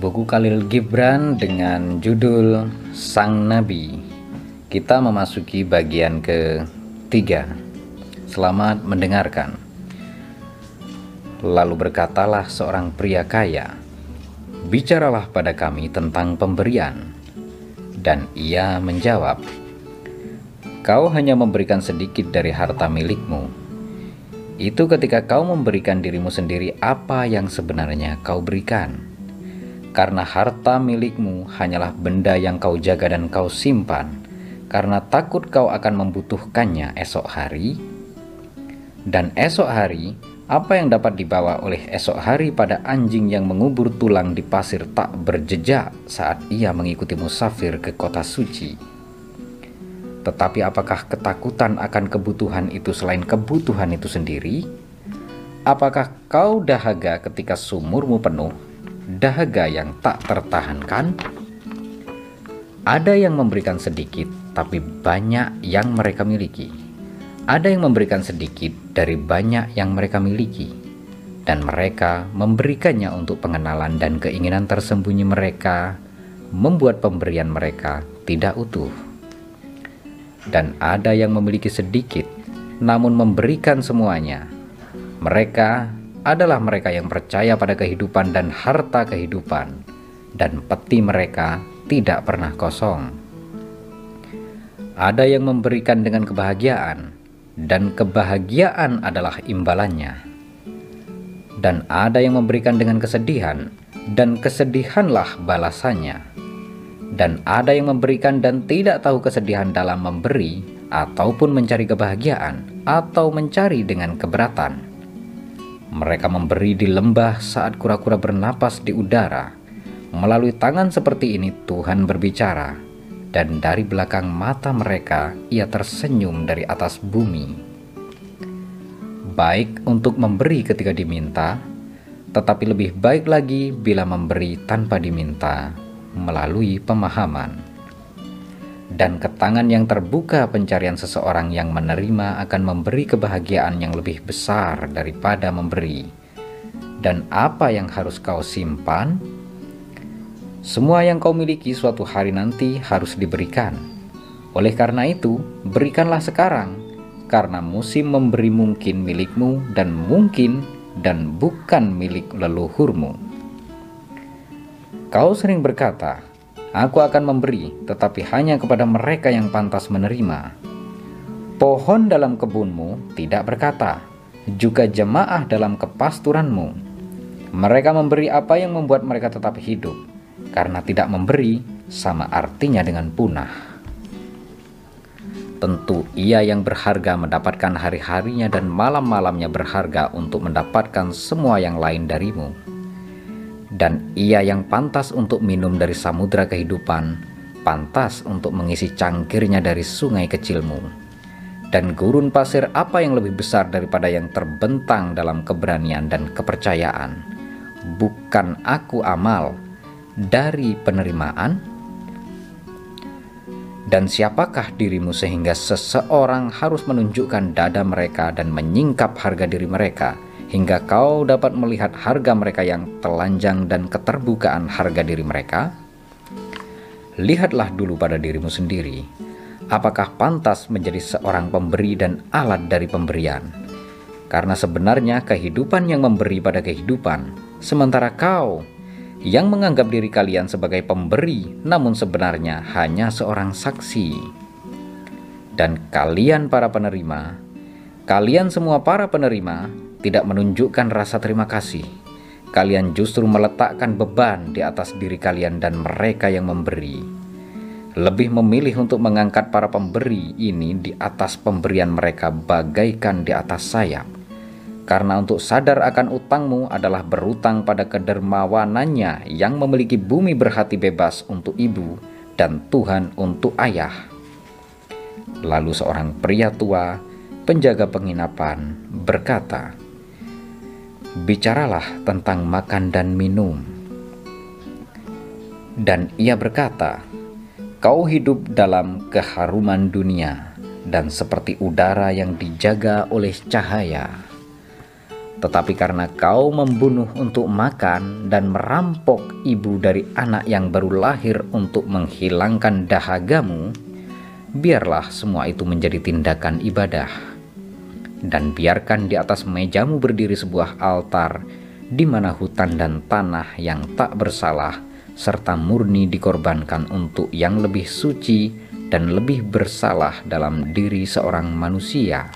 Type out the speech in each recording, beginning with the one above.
buku Khalil Gibran dengan judul Sang Nabi. Kita memasuki bagian ketiga. Selamat mendengarkan. Lalu berkatalah seorang pria kaya, "Bicaralah pada kami tentang pemberian." Dan ia menjawab, "Kau hanya memberikan sedikit dari harta milikmu." Itu ketika kau memberikan dirimu sendiri apa yang sebenarnya kau berikan karena harta milikmu hanyalah benda yang kau jaga dan kau simpan, karena takut kau akan membutuhkannya esok hari. Dan esok hari, apa yang dapat dibawa oleh esok hari pada anjing yang mengubur tulang di pasir tak berjejak saat ia mengikuti musafir ke kota suci? Tetapi apakah ketakutan akan kebutuhan itu selain kebutuhan itu sendiri? Apakah kau dahaga ketika sumurmu penuh dahaga yang tak tertahankan? Ada yang memberikan sedikit, tapi banyak yang mereka miliki. Ada yang memberikan sedikit dari banyak yang mereka miliki, dan mereka memberikannya untuk pengenalan dan keinginan tersembunyi mereka, membuat pemberian mereka tidak utuh. Dan ada yang memiliki sedikit, namun memberikan semuanya. Mereka adalah mereka yang percaya pada kehidupan dan harta kehidupan, dan peti mereka tidak pernah kosong. Ada yang memberikan dengan kebahagiaan, dan kebahagiaan adalah imbalannya. Dan ada yang memberikan dengan kesedihan, dan kesedihanlah balasannya. Dan ada yang memberikan dan tidak tahu kesedihan dalam memberi, ataupun mencari kebahagiaan, atau mencari dengan keberatan mereka memberi di lembah saat kura-kura bernapas di udara. Melalui tangan seperti ini Tuhan berbicara, dan dari belakang mata mereka ia tersenyum dari atas bumi. Baik untuk memberi ketika diminta, tetapi lebih baik lagi bila memberi tanpa diminta melalui pemahaman dan ketangan yang terbuka pencarian seseorang yang menerima akan memberi kebahagiaan yang lebih besar daripada memberi. Dan apa yang harus kau simpan? Semua yang kau miliki suatu hari nanti harus diberikan. Oleh karena itu, berikanlah sekarang, karena musim memberi mungkin milikmu dan mungkin dan bukan milik leluhurmu. Kau sering berkata, Aku akan memberi, tetapi hanya kepada mereka yang pantas menerima. Pohon dalam kebunmu tidak berkata, juga jemaah dalam kepasturanmu. Mereka memberi apa yang membuat mereka tetap hidup, karena tidak memberi sama artinya dengan punah. Tentu ia yang berharga mendapatkan hari-harinya dan malam-malamnya berharga untuk mendapatkan semua yang lain darimu dan ia yang pantas untuk minum dari samudra kehidupan, pantas untuk mengisi cangkirnya dari sungai kecilmu. Dan gurun pasir apa yang lebih besar daripada yang terbentang dalam keberanian dan kepercayaan? Bukan aku amal dari penerimaan? Dan siapakah dirimu sehingga seseorang harus menunjukkan dada mereka dan menyingkap harga diri mereka?' Hingga kau dapat melihat harga mereka yang telanjang dan keterbukaan harga diri mereka? Lihatlah dulu pada dirimu sendiri, apakah pantas menjadi seorang pemberi dan alat dari pemberian? Karena sebenarnya kehidupan yang memberi pada kehidupan, sementara kau yang menganggap diri kalian sebagai pemberi, namun sebenarnya hanya seorang saksi. Dan kalian para penerima, kalian semua para penerima, tidak menunjukkan rasa terima kasih. Kalian justru meletakkan beban di atas diri kalian dan mereka yang memberi. Lebih memilih untuk mengangkat para pemberi ini di atas pemberian mereka bagaikan di atas sayap. Karena untuk sadar akan utangmu adalah berutang pada kedermawanannya yang memiliki bumi berhati bebas untuk ibu dan Tuhan untuk ayah. Lalu seorang pria tua, penjaga penginapan, berkata, bicaralah tentang makan dan minum. Dan ia berkata, Kau hidup dalam keharuman dunia dan seperti udara yang dijaga oleh cahaya. Tetapi karena kau membunuh untuk makan dan merampok ibu dari anak yang baru lahir untuk menghilangkan dahagamu, biarlah semua itu menjadi tindakan ibadah. Dan biarkan di atas mejamu berdiri sebuah altar di mana hutan dan tanah yang tak bersalah serta murni dikorbankan untuk yang lebih suci dan lebih bersalah dalam diri seorang manusia.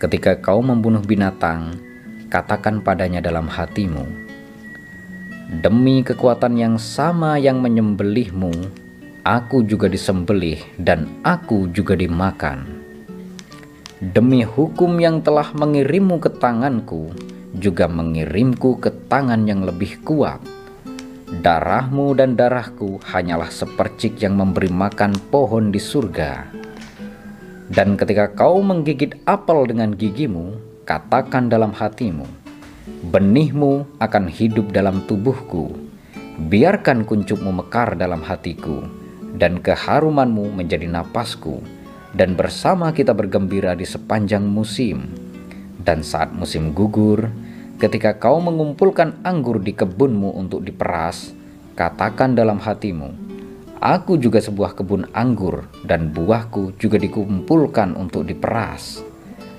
Ketika kau membunuh binatang, katakan padanya dalam hatimu, "Demi kekuatan yang sama yang menyembelihmu, aku juga disembelih dan aku juga dimakan." Demi hukum yang telah mengirimmu ke tanganku, juga mengirimku ke tangan yang lebih kuat. Darahmu dan darahku hanyalah sepercik yang memberi makan pohon di surga. Dan ketika kau menggigit apel dengan gigimu, katakan dalam hatimu, benihmu akan hidup dalam tubuhku. Biarkan kuncupmu mekar dalam hatiku, dan keharumanmu menjadi napasku, dan bersama kita bergembira di sepanjang musim. Dan saat musim gugur, ketika kau mengumpulkan anggur di kebunmu untuk diperas, katakan dalam hatimu, Aku juga sebuah kebun anggur, dan buahku juga dikumpulkan untuk diperas.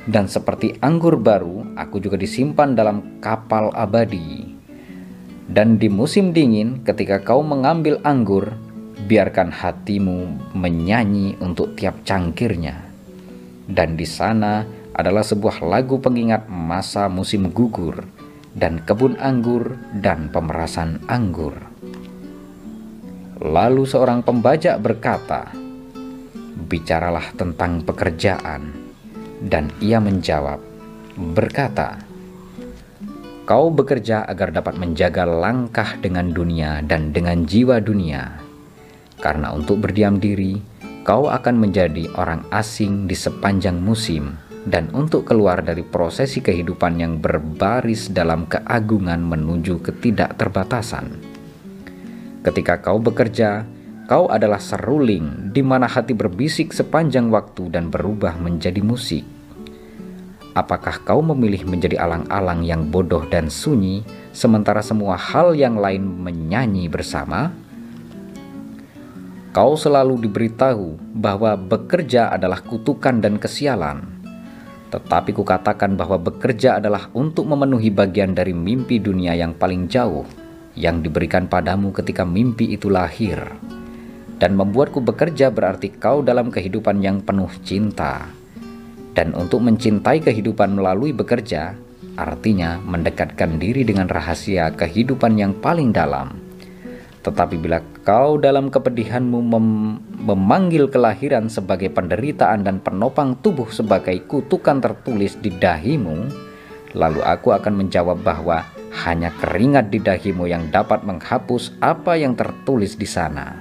Dan seperti anggur baru, aku juga disimpan dalam kapal abadi. Dan di musim dingin, ketika kau mengambil anggur, biarkan hatimu menyanyi untuk tiap cangkirnya. Dan di sana adalah sebuah lagu pengingat masa musim gugur, dan kebun anggur, dan pemerasan anggur. Lalu seorang pembajak berkata, "Bicaralah tentang pekerjaan." Dan ia menjawab, berkata, "Kau bekerja agar dapat menjaga langkah dengan dunia dan dengan jiwa dunia, karena untuk berdiam diri, kau akan menjadi orang asing di sepanjang musim." dan untuk keluar dari prosesi kehidupan yang berbaris dalam keagungan menuju ketidakterbatasan. Ketika kau bekerja, kau adalah seruling di mana hati berbisik sepanjang waktu dan berubah menjadi musik. Apakah kau memilih menjadi alang-alang yang bodoh dan sunyi, sementara semua hal yang lain menyanyi bersama? Kau selalu diberitahu bahwa bekerja adalah kutukan dan kesialan. Tetapi kukatakan bahwa bekerja adalah untuk memenuhi bagian dari mimpi dunia yang paling jauh yang diberikan padamu ketika mimpi itu lahir, dan membuatku bekerja berarti kau dalam kehidupan yang penuh cinta. Dan untuk mencintai kehidupan melalui bekerja, artinya mendekatkan diri dengan rahasia kehidupan yang paling dalam. Tetapi bila kau dalam kepedihanmu mem memanggil kelahiran sebagai penderitaan dan penopang tubuh sebagai kutukan tertulis di dahimu, lalu aku akan menjawab bahwa hanya keringat di dahimu yang dapat menghapus apa yang tertulis di sana.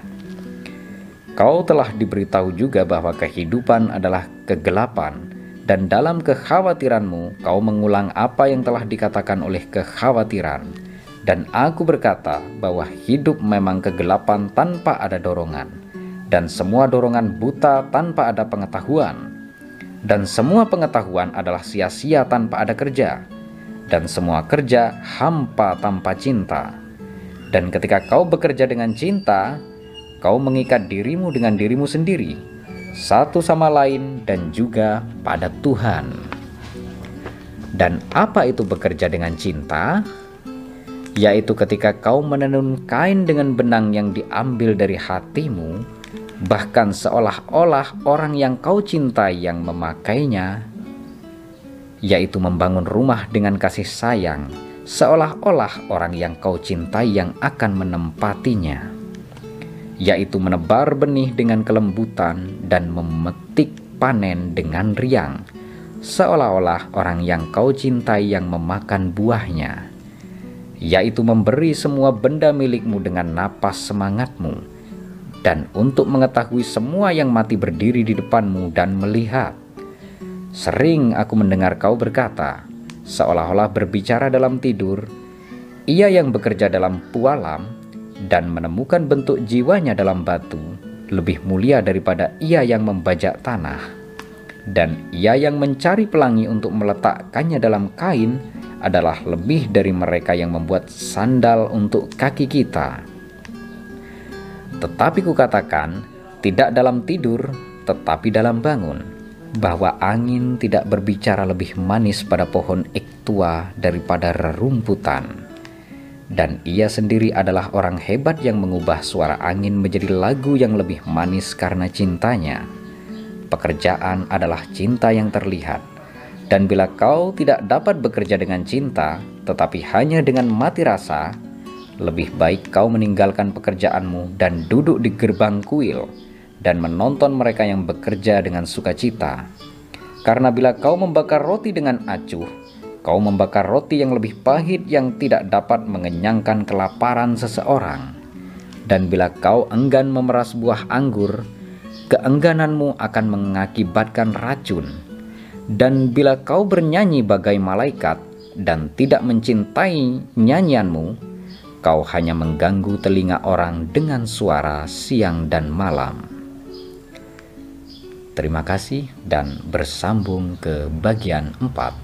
Kau telah diberitahu juga bahwa kehidupan adalah kegelapan, dan dalam kekhawatiranmu kau mengulang apa yang telah dikatakan oleh kekhawatiran. Dan aku berkata bahwa hidup memang kegelapan tanpa ada dorongan, dan semua dorongan buta tanpa ada pengetahuan, dan semua pengetahuan adalah sia-sia tanpa ada kerja dan semua kerja hampa tanpa cinta. Dan ketika kau bekerja dengan cinta, kau mengikat dirimu dengan dirimu sendiri, satu sama lain, dan juga pada Tuhan. Dan apa itu bekerja dengan cinta? Yaitu ketika kau menenun kain dengan benang yang diambil dari hatimu, bahkan seolah-olah orang yang kau cintai yang memakainya yaitu membangun rumah dengan kasih sayang, seolah-olah orang yang kau cintai yang akan menempatinya, yaitu menebar benih dengan kelembutan dan memetik panen dengan riang, seolah-olah orang yang kau cintai yang memakan buahnya, yaitu memberi semua benda milikmu dengan napas semangatmu, dan untuk mengetahui semua yang mati berdiri di depanmu dan melihat Sering aku mendengar kau berkata, seolah-olah berbicara dalam tidur, ia yang bekerja dalam pualam dan menemukan bentuk jiwanya dalam batu lebih mulia daripada ia yang membajak tanah. dan ia yang mencari pelangi untuk meletakkannya dalam kain adalah lebih dari mereka yang membuat sandal untuk kaki kita. Tetapi kukatakan, tidak dalam tidur, tetapi dalam bangun, bahwa angin tidak berbicara lebih manis pada pohon ektua daripada rerumputan. Dan ia sendiri adalah orang hebat yang mengubah suara angin menjadi lagu yang lebih manis karena cintanya pekerjaan adalah cinta yang terlihat. Dan bila kau tidak dapat bekerja dengan cinta, tetapi hanya dengan mati rasa, lebih baik kau meninggalkan pekerjaanmu dan duduk di gerbang kuil dan menonton mereka yang bekerja dengan sukacita. Karena bila kau membakar roti dengan acuh, kau membakar roti yang lebih pahit yang tidak dapat mengenyangkan kelaparan seseorang. Dan bila kau enggan memeras buah anggur, keenggananmu akan mengakibatkan racun. Dan bila kau bernyanyi bagai malaikat dan tidak mencintai nyanyianmu, kau hanya mengganggu telinga orang dengan suara siang dan malam. Terima kasih dan bersambung ke bagian 4.